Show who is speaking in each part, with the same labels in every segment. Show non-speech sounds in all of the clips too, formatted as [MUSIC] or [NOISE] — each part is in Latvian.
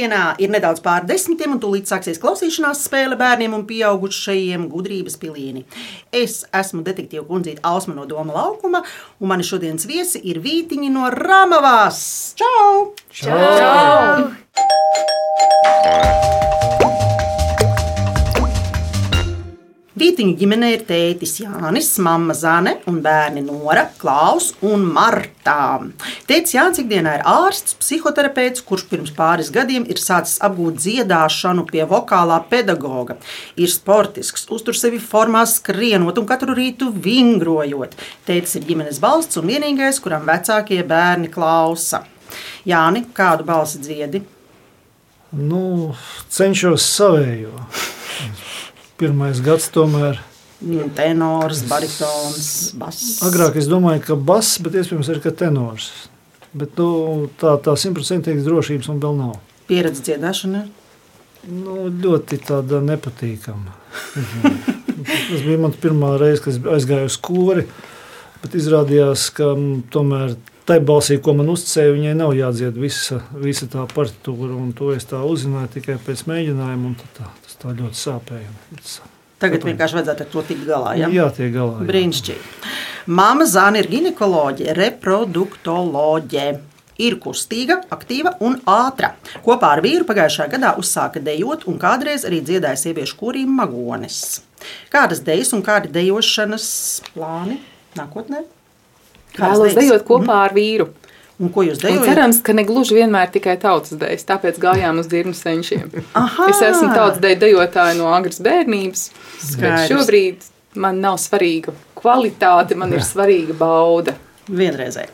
Speaker 1: Svētdienā ir nedaudz pār desmitiem, un tūlīt sāksies klausīšanās spēle bērniem un pieaugušajiem gudrības pilieni. Es esmu detektīva kundzīte Ausma no Doma laukuma, un mani šodienas viesi ir Vītiņi no Ramavās. Čau!
Speaker 2: Čau! Čau!
Speaker 1: Vītiņu ģimenē ir tētis Jānis, mamma Zane un bērni Nora, Klaus un Marta. Tētis Jānis ikdienā ir ārsts, psihoterapeits, kurš pirms pāris gadiem ir sācis apgūt dziedāšanu pie vokālā pedagoga. Ir sportisks, uztur sevi formā skrienot un katru rītu vingrojot. Tētis ir ģimenes balsts un vienīgais, kuram vecākie bērni klausa. Jāni, kādu balsi dziedi?
Speaker 2: Nu, cenšos savējo [LAUGHS] pirmais gads tomēr.
Speaker 1: Nu, tenors, baritons, bass.
Speaker 2: Agrāk es domāju, ka bass, bet iespējams arī ka tenors. Bet nu, tā tā simtprocentīgas drošības man vēl nav.
Speaker 1: Pieredze dziedāšanā?
Speaker 2: Nu, ļoti tāda nepatīkama. Tas bija mans pirmā reize, kad aizgāju uz kori, bet izrādījās, ka tomēr tai balsī, ko man uzticēja, viņai nav jādzied visa, visa tā partitūra. To es tā uzzināju tikai pēc mēģinājuma. Tā, tas tā ļoti sāpēja.
Speaker 1: Tagad vienkārši vajadzētu ar to tikt galā. Ja?
Speaker 2: Jā, tiek galā.
Speaker 1: Brīnišķīgi. Māma Zāne ir ginekoloģija, reproduktoloģija. Ir kustīga, aktīva un ātra. Kopā ar vīru pagājušā gadā uzsāka dejot un kādreiz arī dziedāja sieviešu kurīm magones. Kādas dejas un kādi dejošanas plāni nākotnē?
Speaker 3: Vēlos dejot kopā mm. ar vīru.
Speaker 1: Un ko jūs darāt?
Speaker 3: Cerams, ka ne gluži vienmēr tikai tautas dēļ. Tāpēc gājām uz dirnu senčiem. Aha. Es esmu tautas dēļ dejotāja no agras bērnības. Šobrīd man nav svarīga kvalitāte, man ir svarīga bauda.
Speaker 1: Vienreizēji.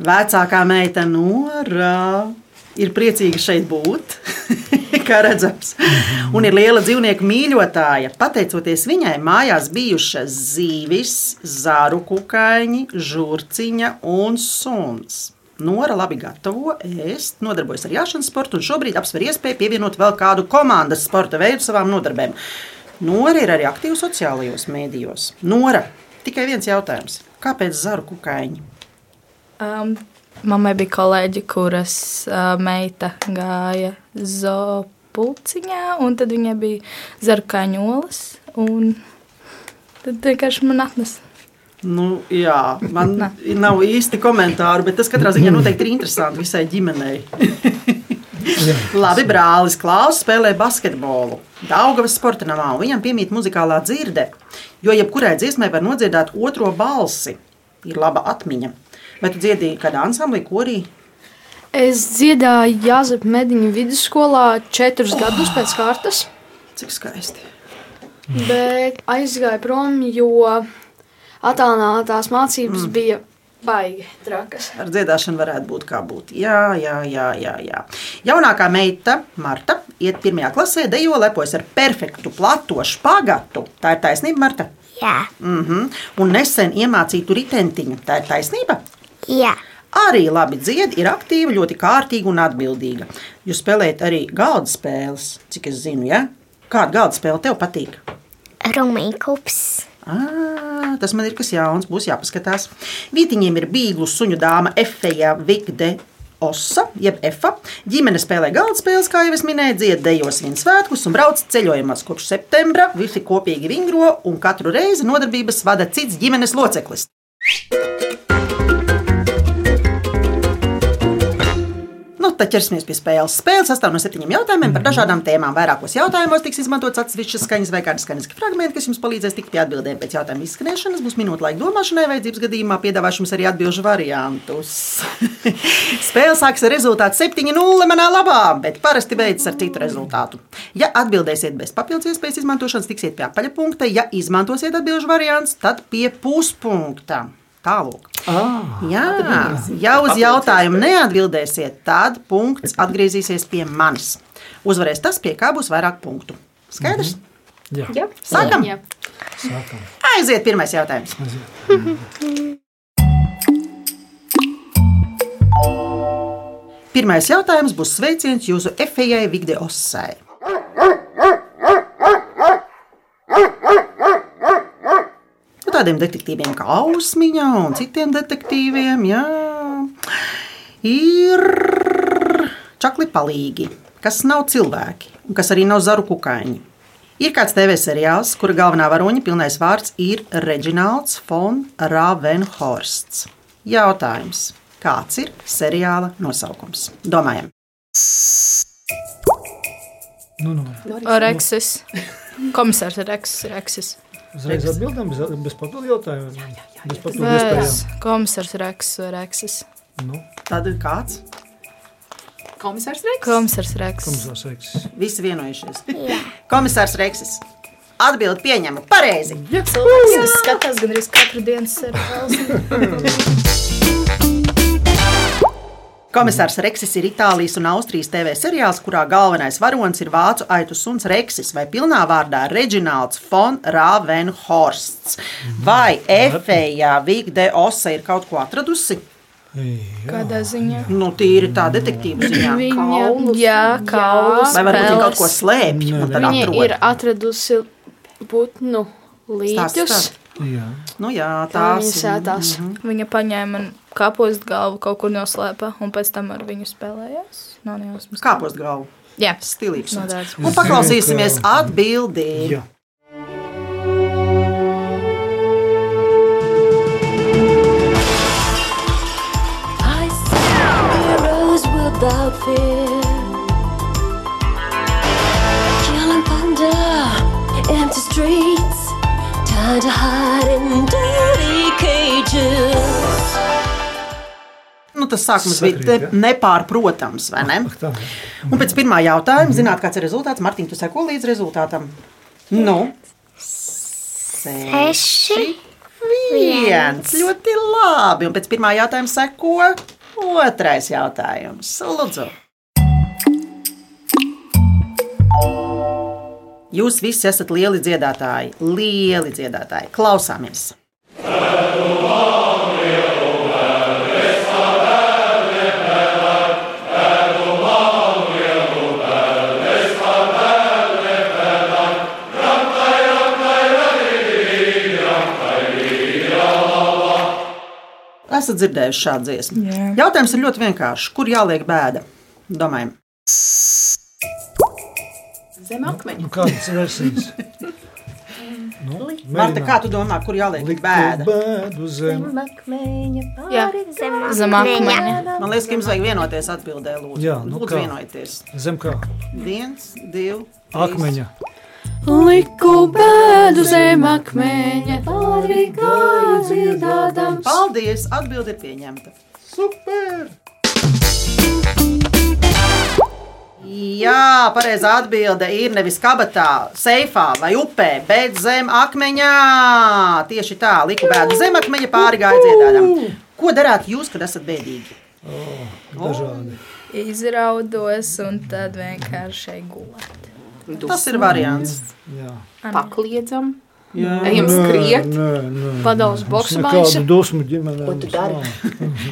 Speaker 1: Vecākā meita Nora ir priecīga šeit būt. [LAUGHS] kā redzams. Un ir liela dzīvnieku mīļotāja. Pateicoties viņai, mājās bijušas zīvis, zāru kukaiņi, žurciņa un suns. Nora labi gatavo, ēst, nodarbojas ar jāšanas sportu un šobrīd apsver iespēju pievienot vēl kādu komandas sporta veidu savām nodarbēm. Nora ir arī aktīva sociālajos mēdījos. Nora, tikai viens jautājums. Kāpēc zaru kukaiņi?
Speaker 4: Um, mammai bija kolēģi, kuras uh, meita gāja zoopā pulciņā, un tad viņai bija zarkāņu olas, un tad vienkārši man atnesa.
Speaker 1: Nu, jā, man Nā. nav īsti komentāru, bet tas katrā ziņā noteikti ir interesanti visai ģimenei. Labi, brālis Klaus spēlē basketbolu. Daugavas sporta namā, viņam piemīt muzikālā dzirde, jo jebkurai dziesmai var nodziedāt otro balsi. Ir laba atmiņa. Vai tu dziedīji kādā ansamblī, korī?
Speaker 4: Es dziedāju Jāzepa Mediņu vidusskolā četrus oh. gadus pēc kārtas.
Speaker 1: Cik skaisti.
Speaker 4: Bet aizgāju prom, jo attālinātās mācības mm. bija baigi trakas.
Speaker 1: Ar dziedāšanu varētu būt kā būt. Jā, jā, jā, jā, jā. Jaunākā meita, Marta, iet pirmajā klasē, dejo lepojas ar perfektu, plato špagatu. Tā ir taisnība, Marta?
Speaker 5: Jā.
Speaker 1: Mm -hmm. Un nesen iemācītu ritentiņu. Tā ir taisnība?
Speaker 5: Jā
Speaker 1: arī labi dzied, ir aktīva, ļoti kārtīga un atbildīga. Jūs spēlējat arī galda spēles, cik es zinu, ja? Kāda galda spēle tev patīk?
Speaker 5: Rumīkups.
Speaker 1: À, tas man ir kas jauns, būs jāpaskatās. Vītiņiem ir bīglu suņu dāma Efeja Vigde Osa, jeb Efa. Ģimene spēlē galda spēles, kā jau es minēju, dzied dejos viens svētkus un brauc ceļojumos kopš septembra. Visi kopīgi vingro un katru reizi nodarbības vada cits ģimenes loceklis. Tad ķersimies pie spēles. Spēle sastāv no septiņiem jautājumiem par dažādām tēmām. Vairākos jautājumos tiks izmantots atsevišķas skaņas vai kādi skaņas fragmenti, kas jums palīdzēs tikt pie atbildēm pēc jautājuma izskanēšanas. Būs minūte laika domāšanai, vajadzības gadījumā piedāvāšu jums arī atbildžu variantus. [LAUGHS] Spēle sāksies ar rezultātu 7-0 manā labā, bet parasti beidzas ar citu rezultātu. Ja atbildēsiet bez papildus iespējas izmantošanas, tiksiet pie apaļa punkta. Ja izmantosiet atbildžu variants, tad pie puspunkta. Tālāk.
Speaker 2: Ah,
Speaker 1: Jā, ja uz jautājumu neatbildēsiet, tad punkts atgriezīsies pie manis. Uzvarēs tas, pie kā būs vairāk punktu. Skaidrs? Mm
Speaker 2: -hmm. Jā.
Speaker 3: Jā.
Speaker 1: Sākam.
Speaker 3: Jā.
Speaker 2: Sākam.
Speaker 1: Aiziet, pirmais jautājums.
Speaker 2: Aiziet.
Speaker 1: Pirmais jautājums būs sveiciens jūsu efejai Vigdeosai. Nu, tādiem detektīviem kā Ausmiņa un citiem detektīviem. Jā. Ir čakli palīgi, kas nav cilvēki un kas arī nav zaru kukaiņi. Ir kāds TV seriāls, kura galvenā varoņa pilnais vārds ir Reģināls Fon Ravenhorsts. Jautājums. Kāds ir seriāla nosaukums? Domājam.
Speaker 2: Nu, nu.
Speaker 4: Reksis. Komisārs Reksis. Reksis.
Speaker 2: Uzreiz atbildam bez, bez papildu jautājumu. Bez papildu
Speaker 4: Bez
Speaker 2: iespējām.
Speaker 4: komisārs Reksis vai Reksis.
Speaker 2: Nu,
Speaker 1: Tad ir kāds?
Speaker 3: Komisārs Reiks.
Speaker 4: Komisārs Reksis.
Speaker 2: komisārs Eksis.
Speaker 1: Visi vienojušies. Komisārs Reksis. Atbildi pieņemu pareizi.
Speaker 4: Cilvēks, kas skatās gandrīz katru dienu seriālu. [LAUGHS]
Speaker 1: Komisārs Reksis ir Itālijas un Austrijas TV seriāls, kurā galvenais varonis ir vācu aitu suns Reksis vai pilnā vārdā Reģināls Fon Ravenhorsts. Vai Efeja Vigde Osa ir kaut ko atradusi?
Speaker 4: Kādā ziņā?
Speaker 1: Nu, tīri tā detektīva ziņā.
Speaker 4: Viņa,
Speaker 3: Kaulus.
Speaker 4: jā, kaulus,
Speaker 1: Vai varbūt viņa kaut ko slēpj?
Speaker 6: Viņa
Speaker 1: atrod?
Speaker 6: ir atradusi putnu līķus.
Speaker 1: stāsti.
Speaker 2: Jā.
Speaker 1: Nu, jā,
Speaker 6: Tā
Speaker 1: tās
Speaker 6: viņa sētās.
Speaker 4: Viņa paņēma kāpostu galvu, kaut kur noslēpa, un pēc tam ar viņu spēlējās. Nav nejausmas.
Speaker 1: kāpost galvu.
Speaker 4: Jā,
Speaker 1: Stilīgs.
Speaker 4: No.
Speaker 1: Un paklausīsimies atbildi.
Speaker 2: Jā.
Speaker 7: I see heroes without fear.
Speaker 1: Tas sākums
Speaker 2: Sakrīt,
Speaker 1: bija
Speaker 2: ja?
Speaker 1: nepārprotams, vai ne?
Speaker 2: Ak, tā.
Speaker 1: Un pēc pirmā jautājuma, zināt, kāds ir rezultāts? Mārtiņ, tu seko līdz rezultātam? Nu,
Speaker 5: Seši.
Speaker 1: viens. Ļoti labi. Un pēc pirmā jautājuma seko otrais jautājums. Lūdzu. Jūs visi esat lieli dziedātāji, lieli dziedātāji. Klausāmies! Esat dzirdējuši šādu dziesmu?
Speaker 4: Jā.
Speaker 1: Jautājums ir ļoti vienkāršs. Kur jāliek bēda? Domājam,
Speaker 3: Zem akmeņa.
Speaker 2: Nu, kādas versijas? Nu,
Speaker 1: Marta, kā tu domā, kur jāliek
Speaker 2: Likt
Speaker 1: bēda?
Speaker 2: bēdu zem.
Speaker 4: Jā, zem akmeņa.
Speaker 1: Man liekas, ka jums vajag vienoties atbildē, lūdzu.
Speaker 2: Jā, nu
Speaker 1: lūdzu
Speaker 2: kā?
Speaker 1: vienojieties.
Speaker 2: Zem kā?
Speaker 1: Viens, divi, trīs.
Speaker 2: Akmeņa.
Speaker 6: Liku bēdu zem akmeņa, pāri gāju dziedādams.
Speaker 1: Paldies! Atbilde ir pieņemta. Super! Jā, pareizā atbilde ir nevis kabatā, seifā vai upē, bet zem akmeņa. Tieši tā, liku bēdu zem akmeņa pāri gāja dziedādam. Ko darāt jūs, kad esat bēdīgi?
Speaker 2: Dažādi.
Speaker 4: Izraudos un tad vienkārši gulēt.
Speaker 1: Tas ir variants.
Speaker 2: Jā.
Speaker 3: Pakliedzam.
Speaker 1: Jā.
Speaker 3: Ejam skriet.
Speaker 2: Nē, nē.
Speaker 6: Padals boksu maisu.
Speaker 2: dusmu ģimenē.
Speaker 3: Ko tu dari?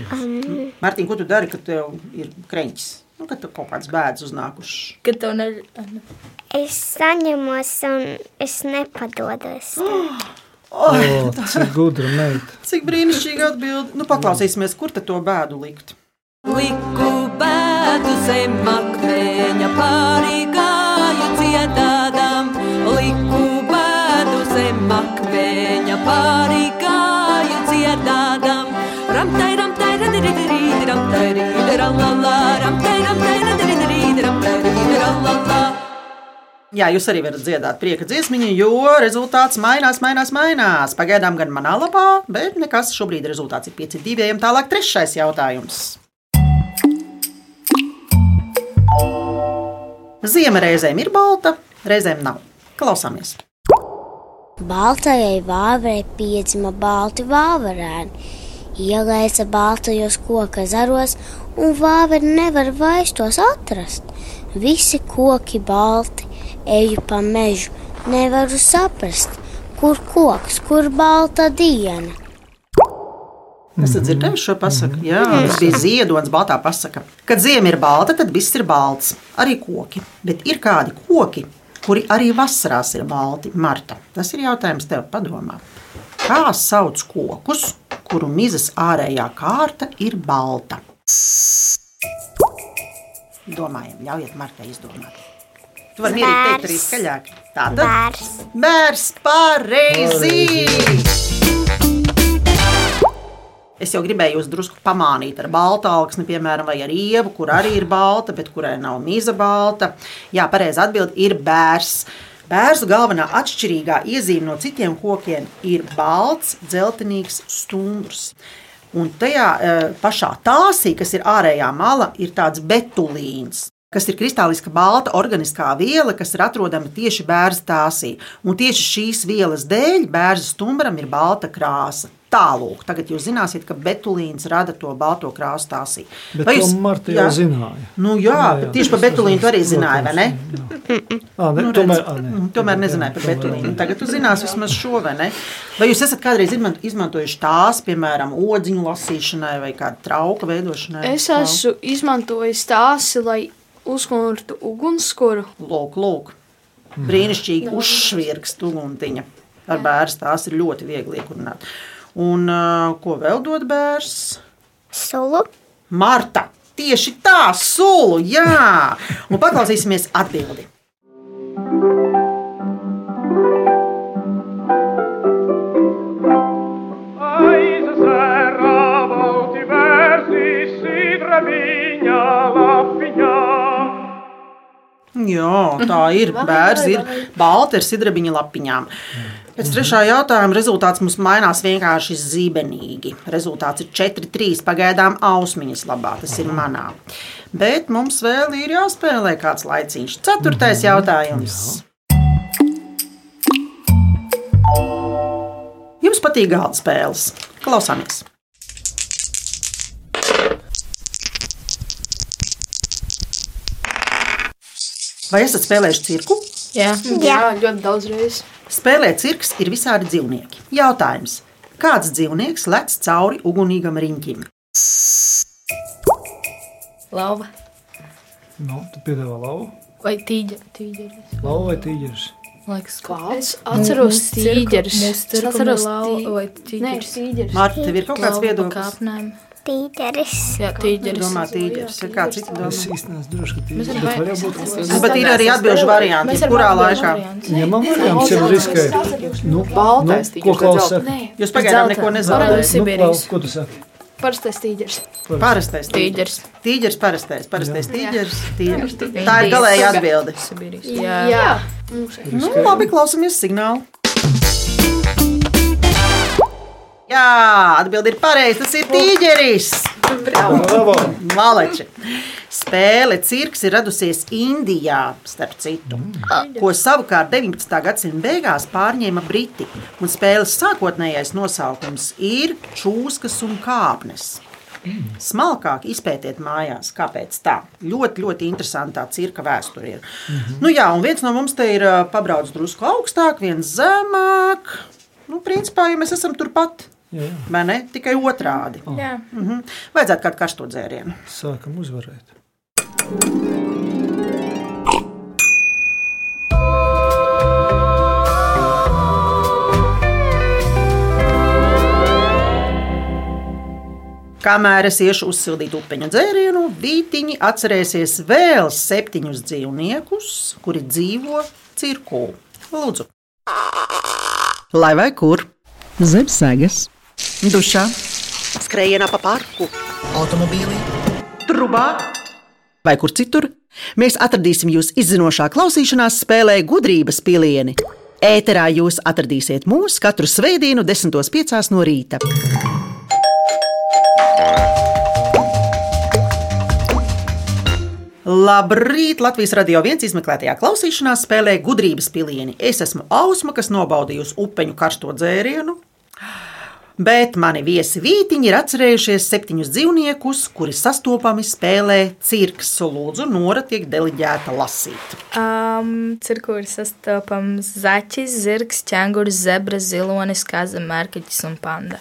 Speaker 3: [LAUGHS]
Speaker 1: Mārtiņ, ko tu dari, kad tev ir kreņķis? Nu, kad tev kaut kāds bēdas uznākušas.
Speaker 4: Kad tev ne...
Speaker 5: Es saņemos un es nepadodos. [GASPS]
Speaker 2: O, cik gudra meita.
Speaker 1: Cik brīnišķīgi atbild. Nu, paklausīsimies, kur tad to bēdu likt.
Speaker 7: Liku bēdu zem akmeņa, pāri akmeņa, pāri gāju dziedādam. Ramtai, ramtai, radiridiri, ramtai, ridiralala, ramtai, ramtai, radiridiri, ramtai, ridiralala.
Speaker 1: Jā, jūs arī varat dziedāt prieka dziesmiņu, jo rezultāts mainās, mainās, mainās. Pagaidām gan manā lapā, bet nekas šobrīd rezultāts ir 5-2. Ejam tālāk, trešais jautājums. Ziema reizēm ir balta, reizēm nav. Klausāmies!
Speaker 5: Baltajai vāverai piedzima balti vāverēni. Ielēca baltajos koka zaros, un vāveri nevar vairs tos atrast. Visi koki balti, eju pa mežu, nevaru saprast, kur koks, kur balta diena.
Speaker 1: Esat dzirdējuši šo pasaku? Jā, tas bija ziedonis, baltā pasaka. Kad ziema ir balta, tad viss ir balts, arī koki. Bet ir kādi koki, kuri arī vasarās ir balti. Marta, tas ir jautājums tev padomā. Kā sauc kokus, kuru mizas ārējā kārta ir balta? Domājam, ļaujiet Martai izdomāt. Tu vari mierīgi teikt arī skaļāk. Tātad
Speaker 5: Bērs.
Speaker 1: bērns pareizi! Es jau gribēju jūs drusku pamānīt ar baltu augsni, piemēram, vai ar ievu, kur arī ir balta, bet kurai nav mīza balta. Jā, pareizi atbild ir bērs. Bērzu galvenā atšķirīgā iezīme no citiem kokiem ir balts, dzeltenīgs stumbrs. Un tajā e, pašā tāsī, kas ir ārējā mala, ir tāds betulīns. Kas ir kristāliska balta organiskā viela, kas ir atrodama tieši bērza tāsī. Un tieši šīs vielas dēļ bērza stumbram ir balta krāsa. Tālāk, tagad jūs zināsiet, ka betulīns rada to balto krāsu tāsī.
Speaker 2: Bet
Speaker 1: Vai jūs-
Speaker 2: Marta jau
Speaker 1: Jā.
Speaker 2: zināja.
Speaker 1: Nu, jā, jā, jā, tieši par betulīnu tu arī zināji, vai ne?
Speaker 2: À, ne
Speaker 1: Nu,
Speaker 2: tomēr,
Speaker 1: redz,
Speaker 2: à, ne.
Speaker 1: mm, tomēr nezināju par betulīnu. Tagad jūs zināt vismaz šo, vai ne? Vai jūs esat kādreiz izman- izmantojuši tās, piemēram, odziņu lasīšanai vai kādu trauku veidošanai?
Speaker 6: Es esmu izmantojis tās, lai uzkurtu ugunskura.
Speaker 1: Lūk, lūk. Brīnišķīgi uzšvirkst uguntiņa. Ar bērnu tās ir ļoti viegli iekurināt. Un uh, ko vēl dod bērns?
Speaker 5: Sulu.
Speaker 1: Marta! Tieši tā, sulu, jā! Un paklausīsimies atbildi. Jā, tā ir. Bērns ir balta ar sidrabiņa lapiņām. Pēc trešā jautājuma rezultāts mums mainās vienkārši zībenīgi. Rezultāts ir 4-3. Pagaidām ausmiņas labā, tas ir manā. Bet mums vēl ir jāspēlē kāds laiciņš. Ceturtais jautājums. Jums patīk galda spēles. Klausāmies! Vai esat spēlējuši cirku?
Speaker 4: Jā,
Speaker 6: Jā, ļoti daudz reizes.
Speaker 1: Spēlē cirks ir visādi dzīvnieki. Jautājums. Kāds dzīvnieks lec cauri ugunīgam riņķim?
Speaker 4: lauva
Speaker 2: Nu, tu piedāvā lauvu.
Speaker 4: vai tīģeris. tīģeris.
Speaker 2: Lauva vai tīģeris?
Speaker 4: Liekas,
Speaker 6: Es atceros tīģeris.
Speaker 4: Mūsu
Speaker 6: Es
Speaker 4: cirku
Speaker 6: atceros
Speaker 4: lauva
Speaker 6: tī-
Speaker 4: vai
Speaker 6: Nē,
Speaker 4: tīģeris.
Speaker 6: tīģeris.
Speaker 1: Mārta, tev ir kaut kāds viedoklis?
Speaker 5: Tīģeris.
Speaker 4: Jā, tīģeris.
Speaker 1: Domā, tīģeris. Kāds cits
Speaker 2: Es
Speaker 1: domā?
Speaker 2: īsti neesmu drošs, ka tīģeris. Bet var
Speaker 4: vai-
Speaker 2: jābūt
Speaker 1: Nu, Bet ir arī atbildžu varianti. Kurā laikā?
Speaker 2: Ņemam variants, jau riskēt. Nu,
Speaker 3: Baltais
Speaker 2: nu, ko
Speaker 3: tīģeris,
Speaker 2: klaus
Speaker 3: bet
Speaker 2: saka?
Speaker 6: Nē,
Speaker 1: Jūs pagaidām neko
Speaker 4: būt Sibīrijas.
Speaker 2: Klaus, Ko tu saki?
Speaker 6: parastais tīģeris.
Speaker 1: Parastais
Speaker 4: Tīģeris.
Speaker 1: Tīģeris, parastais, parastais tīģeris. tīģeris. Tā ir galēja atbilde.
Speaker 6: Jā,
Speaker 4: Jā.
Speaker 6: jā.
Speaker 1: Nu, labi, klausamies signālu. Jā, atbildi ir pareizi. Tas ir tīģeris.
Speaker 2: Bravo!
Speaker 1: Maleči. Spēle cirks ir radusies Indijā, starp citu, ko savukārt 19. gadsimta beigās pārņēma Briti. Un spēles sākotnējais nosaukums ir čūskas un kāpnes. Smalkāk izpētiet mājās, kāpēc tā. Ļoti, ļoti interesanta cirka vēsture ir. Nu, jā, un viens no mums te ir pabraucis drusku augstāk, viens zemāk. Nu, principā, ja mēs esam turpat,
Speaker 2: Jā, jā.
Speaker 1: vai ne? Tikai otrādi.
Speaker 4: Jā.
Speaker 1: Mhm. Vajadzētu kādu karsto dzērienu.
Speaker 2: Sākam uzvarēt.
Speaker 1: Kamēr es iešu uzsildīt upeņu dzērienu, vītiņi atcerēsies vēl septiņus dzīvniekus, kuri dzīvo cirkū. Lūdzu, lai vai kur? Zem sēgas, dušā, skrējienā pa parku, automobīlī, trubā vai kur citur. Mēs atradīsim jūs izzinošā klausīšanās spēlē gudrības pilieni. Ēterā jūs atradīsiet mūs katru svētdienu, 10.5. no rīta. Labrīt! Latvijas radio viens izmeklētajā klausīšanās spēlē gudrības pilieni. Es esmu Ausma, kas nobaudījusi upeņu karsto dzērienu. Bet mani viesi vītiņi ir atcerējušies septiņus dzīvniekus, kuri sastopami spēlē cirks. Lūdzu, Nora tiek deliģēta lasīt.
Speaker 4: Um, Cirku ir sastopams zaķis, zirgs, ķēngurs, zebra, zilonis, kaza, mērkaķis un panda.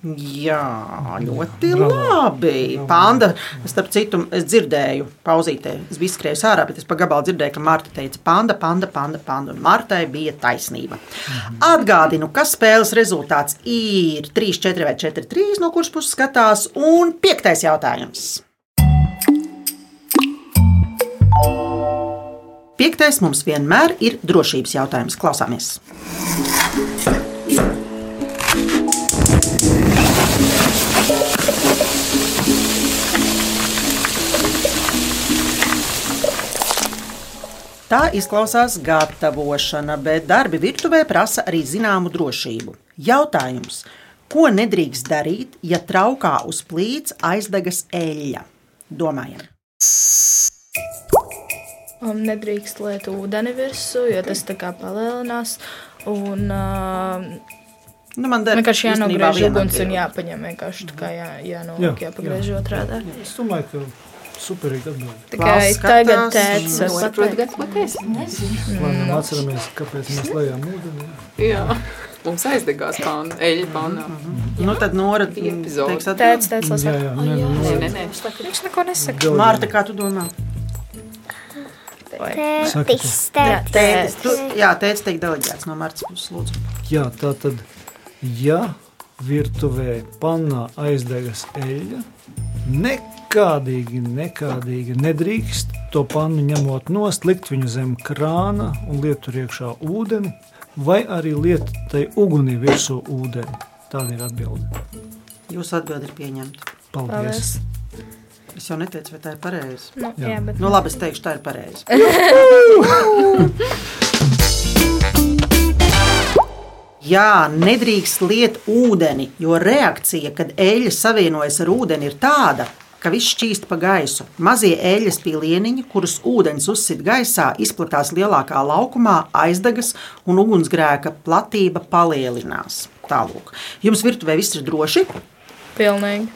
Speaker 1: Jā, ļoti labi. Panda, starp citu, es dzirdēju, pauzītē, es biju skrējis ārā, bet es pa gabalu dzirdēju, ka Marta teica, panda, panda, panda, panda. Un Martai bija taisnība. Atgādinu, ka spēles rezultāts ir 3, 4 vai 4, 3, no kuras puses skatās, un piektais jautājums. Piektais mums vienmēr ir drošības jautājums. Klausāmies! Tā izklausās gatavošana, bet darbi virtuvē prasa arī zināmu drošību. Jautājums, ko nedrīkst darīt, ja traukā uz plīts aizdegas eļļa? Domājam!
Speaker 4: Um, nedrīkst liet ūdeni virsū, jo tas tā kā palielinās. Un, uh,
Speaker 1: Nu, man der,
Speaker 4: vienkārši
Speaker 1: īstenībā
Speaker 4: jānogriež
Speaker 1: viena
Speaker 4: uguns un jāpaņem vienkārši tā kā jā, jānolik,
Speaker 2: Jā,
Speaker 4: jāpagriež
Speaker 2: jā. Es domāju, ka superīgi atbildēt.
Speaker 4: Tikai tagad tēts var
Speaker 3: Saprotu,
Speaker 4: pateikt.
Speaker 3: gatavoties?
Speaker 2: Labi, atceramies, kāpēc mēs lejām ūdeni.
Speaker 3: Jā. Mums aizdegās pāna, eļļa pānā.
Speaker 1: Nu, tad teiks atbildi.
Speaker 4: Tēts, tēts,
Speaker 2: Jā,
Speaker 4: lasā.
Speaker 2: jā, nē,
Speaker 3: Nē,
Speaker 2: nu,
Speaker 3: nē, nē.
Speaker 4: Viņš neko nesaka.
Speaker 1: Mārta, kā tu domā?
Speaker 5: Tētis,
Speaker 4: Jā,
Speaker 5: tētis.
Speaker 1: Jā, tētis teikt deleģēts no Mārtas puses, lūdzu.
Speaker 2: Jā, tā tad, ja virtuvē pannā aizdegas eļļa, nekādīgi, nekādīgi nedrīkst to pannu ņemot nost, likt viņu zem krāna un liet tur iekšā ūdeni, vai arī liet tai ugunī virsū ūdeni. Tāda ir atbilde.
Speaker 1: Jūsu atbildi ir pieņemta.
Speaker 2: Paldies!
Speaker 4: Paldies.
Speaker 1: Es jau neteicu, vai tā ir pareizi.
Speaker 4: Nu,
Speaker 2: Jā.
Speaker 4: jā, bet
Speaker 1: Nu, labi, es teikšu, tā ir pareizi. [LAUGHS] Jā, nedrīkst liet ūdeni, jo reakcija, kad eļļa savienojas ar ūdeni, ir tāda, ka viss šķīst pa gaisu. Mazie eļļas pīlieniņi, kurus ūdens uzsit gaisā, izplatās lielākā laukumā, aizdegas un ugunsgrēka platība palielinās. Tālūk. Jums virtuvē viss ir droši.
Speaker 4: pilnīgi.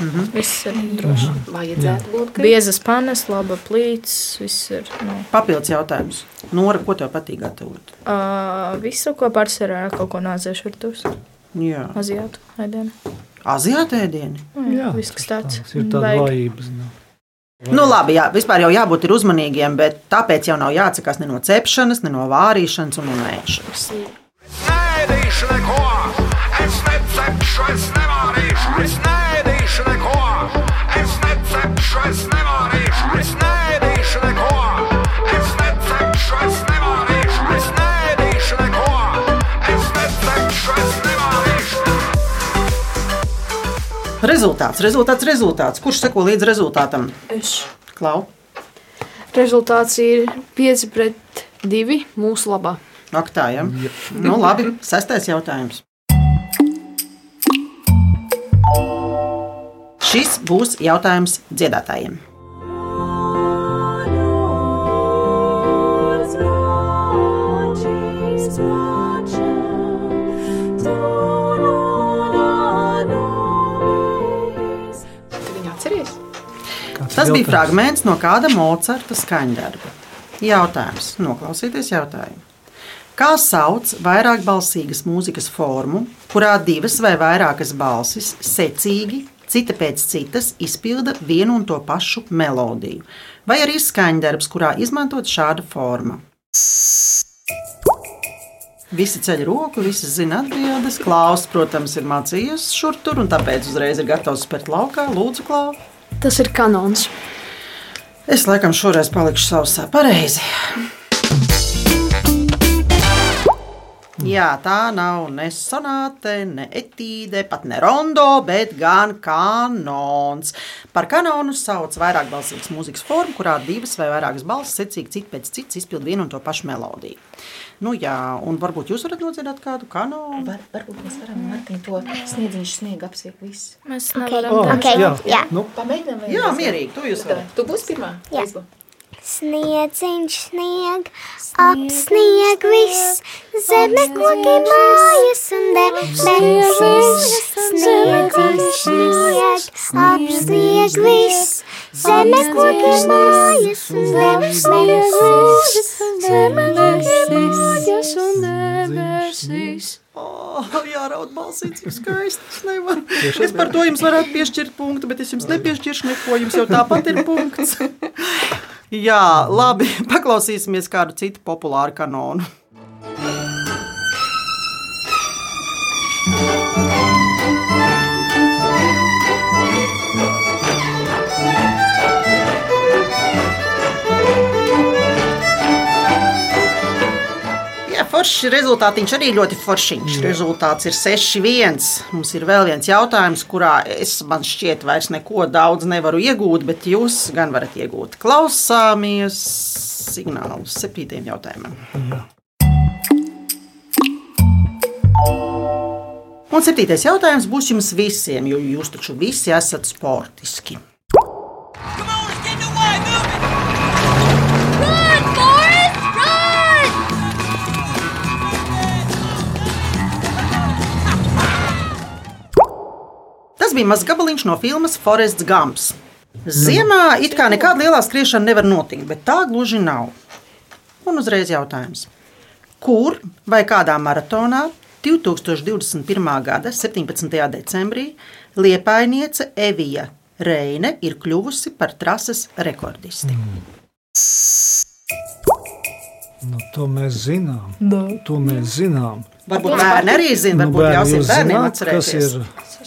Speaker 1: Mhm.
Speaker 4: Viss ir droši.
Speaker 3: Vajadzētu būt, ka
Speaker 4: Biezas panes, laba plīts, viss ir. Nu,
Speaker 1: Papildus jautājums. Nora, ko tev patīk gatavot?
Speaker 4: uh, visu, ko pārsvarā kaut ko nādzēšu ar tos
Speaker 1: Jā,
Speaker 4: aziātu ēdienu.
Speaker 1: Aziāta ēdieni.
Speaker 4: Jā, viss kas tāds.
Speaker 2: Tas ir tāds vājības. Nu.
Speaker 1: Nu, labi, jā, vispār jau jābūt ir uzmanīgiem, bet tāpēc jau nav jāatsakās ne no cepšanas, ne no vārīšanas un no ēšanas.
Speaker 8: Neēdīšu neko, es necepšu, es nevārīšu,
Speaker 1: Rezultāts, rezultāts, rezultāts. Kurš seko līdz rezultātam?
Speaker 6: Es.
Speaker 1: Klau,
Speaker 6: Rezultāts ir 5 pret 2 mūsu labā.
Speaker 1: ak tā, ja? Nu, labi, sestais jautājums. Šis būs jautājums dziedātājiem. Tas bija fragments no kāda Mocarta skaņdarba. Jautājums, noklausieties jautājumu. Kā sauc vairākbalsīgas mūzikas formu, kurā divas vai vairākas balsis secīgi, cita pēc citas, izpilda vienu un to pašu melodiju? Vai arī skaņdarbs, kurā izmantot šāda forma? Visi ceļ roku, visi zina atbildes. Klaus, protams, ir mācījies šur tur, un tāpēc uzreiz ir gatavs spērt laukā. Lūdzu, Klaus!
Speaker 6: Tas ir kanons.
Speaker 1: Es laikam šoreiz palikšu sausā pareizi. Jā, tā nav ne sonāte, ne etīde, pat ne rondo, bet gan kanons. Par kanonu sauc vairāk balsīgas mūzikas formu, kurā divas vai vairākas balsis secīgi cita pēc citas izpild vienu un to pašu melodiju. Nu, jā, un varbūt jūs varat nodziedāt kādu kanonu.
Speaker 9: Var, varbūt mēs varam Martiņu to sniedziņš sniegu apsiek visu.
Speaker 4: Mēs
Speaker 5: Ok,
Speaker 4: nevaram
Speaker 2: Oh,
Speaker 5: ok,
Speaker 2: jā.
Speaker 5: jā.
Speaker 2: Nu,
Speaker 9: Pamēģinām,
Speaker 1: Jā, mierīgi, to jūs varat.
Speaker 9: Tu būsi pirmā?
Speaker 5: Jā.
Speaker 9: Aizbo.
Speaker 5: Sniedziņš snieg, apsnieg viss, zeme koki mājas un debesis. Sniedziņš snieg, apsnieg viss, zeme koki mājas un debesis. Zeme koki mājas un debesis.
Speaker 1: Oh, jā, raud balsīts, ir skaisti. Es, nevaru. es par to jums varētu piešķirt punktu, bet es jums nepiešķiršu neko. Jums jau tāpat ir punkts. [LAUGHS] Jā, labi. [LAUGHS] Paklausīsimies kādu citu populāru kanonu. Forši rezultātiņš arī ļoti foršiņš. Rezultāts ir 6-1. Mums ir vēl viens jautājums, kurā es man šķiet vairs neko daudz nevaru iegūt, bet jūs gan varat iegūt. Klausāmies signālus septītiem jautājumam. Un septītais jautājums būs jums visiem, jo jūs taču visi esat sportiski. Tas bija mazs gabaliņš no filmas Forests Gumps. Ziemā it kā nekāda lielā skriešana nevar notikt, bet tā gluži nav. Un uzreiz jautājums. Kur vai kādā maratonā 2021. gada 17. decembrī Liepainiece Evija Reine ir kļuvusi par trases rekordisti?
Speaker 2: Nu, to mēs zinām. To mēs zinām.
Speaker 1: Varbūt bērni arī zina,
Speaker 2: Nu,
Speaker 1: varbūt
Speaker 2: bērni,
Speaker 1: ļausim
Speaker 2: jūs
Speaker 1: bērniem
Speaker 2: zināt, kas ir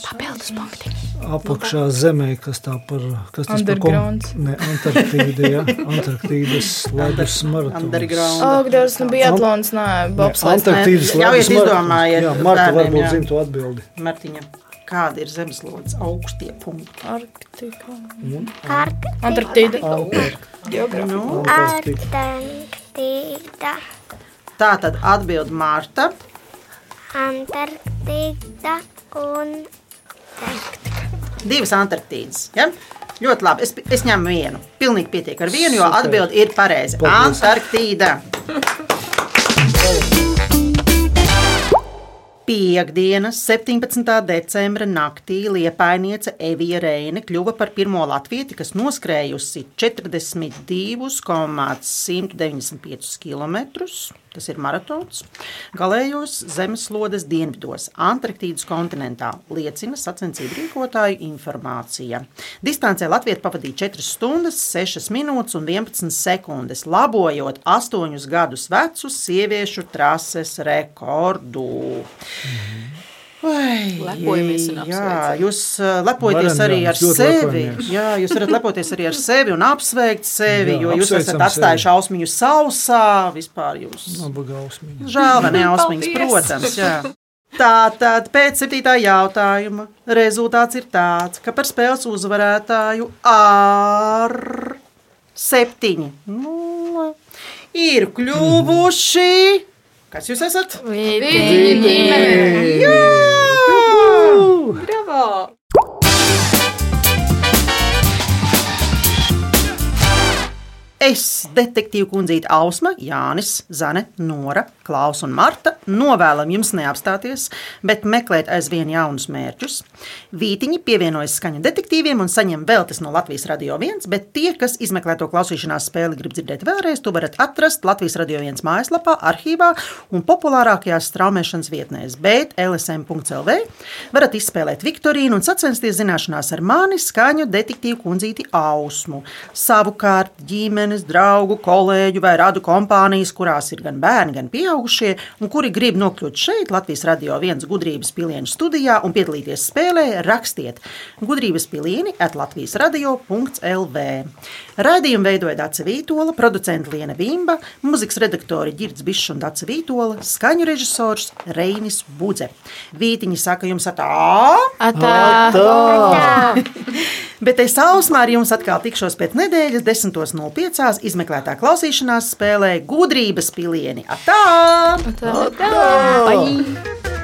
Speaker 4: Papildus punktiņi.
Speaker 2: apakšā zemē, kas tā par kas tas par
Speaker 4: Undergrounds.
Speaker 2: Ne, Antarktīda, ja? Antarktīdas ledus maratons.
Speaker 1: Underground.
Speaker 4: Ak, Dievs, nu bija atlons, nē, bobslēds.
Speaker 2: Antarktīdas ledus maratons. Jā, Marta varbūt
Speaker 1: jā.
Speaker 2: zina to atbildi.
Speaker 1: Martiņa, kāda ir zemeslodes augstie punkti?
Speaker 4: Arktika.
Speaker 5: Antarktīda.
Speaker 4: Antarktida.
Speaker 1: Nu,
Speaker 5: Antarktīda.
Speaker 1: tā tad atbild Mārta.
Speaker 5: Antarktīda un
Speaker 1: Divas Antarktīdas. Ja? Ļoti labi. Es, es ņemu vienu. Pilnīgi pietiek ar vienu, jo
Speaker 2: Super.
Speaker 1: atbilde ir pareiza. Antarktīda. [LAUGHS] Piektdienas, 17. decembra naktī Liepainiece Evija Reine kļuva par pirmo latvieti, kas noskrējusi 42,195 km. Tas ir maratons. Galējos zemeslodes dienvidos, Antarktīdas kontinentā, liecina sacensību rīkotāju informācija. Distancē Latvija pavadīja 4 stundas, 6 minūtes un 11 sekundes, labojot 8 gadus vecu sieviešu trases rekordu. Vai,
Speaker 3: Lepojamies un
Speaker 1: jā,
Speaker 3: apsveicam.
Speaker 1: jūs lepojaties arī ar sevi. Jā, jūs varat lepoties arī ar sevi un apsveikt sevi,
Speaker 2: Jā,
Speaker 1: jo jūs esat atstājuši
Speaker 2: sevi.
Speaker 1: ausmiņu sausā. Vispār jūs. Žēl, vai ne ausmiņas, protams. Jā. Tātad pēc septītā jautājuma rezultāts ir tāds, ka par spēles uzvarētāju ar septiņi nulle ir kļuvuši. As you said. We did!
Speaker 3: Bravo!
Speaker 1: Es, detektīva kundzīte Ausma, Jānis, Zane, Nora, Klaus un Marta novēlam jums neapstāties, bet meklēt aizvien jaunus mērķus. Vītiņi pievienojas skaņu detektīviem un saņem veltes no Latvijas Radio 1, bet tie, kas izmeklē to klausīšanās spēli, grib dzirdēt vēlreiz, to varat atrast Latvijas Radio 1 mājaslapā, arhīvā un populārākajās straumēšanas vietnēs, bet lsm.lv varat izspēlēt Viktorīnu un sacensties zināšanās ar mani skaņu detektīvu kundzīti Ausmu. Savukārt ģimenes, draugu, kolēģu vai radu kompānijas, kurās ir gan bērni, gan pieaugušie, un kuri grib nokļūt šeit, Latvijas radio viens gudrības pilienu studijā un piedalīties spēlē, rakstiet gudrības pilieni at Latvijas radio.lv. Raidījumu veidoja Dāca Vītola, producenta Liena Vimba, muzikas redaktori Girds Bišs un Dāca Vītola, skaņu režisors Reinis Budze. Vītiņi saka jums atā!
Speaker 4: Atā. [LAUGHS]
Speaker 1: Bet es ausmā ar jums atkal tikšos pēc nedēļas, 10.05. izmeklētā klausīšanās spēlē gudrības pilieni. Atā!
Speaker 4: Atā. Bye.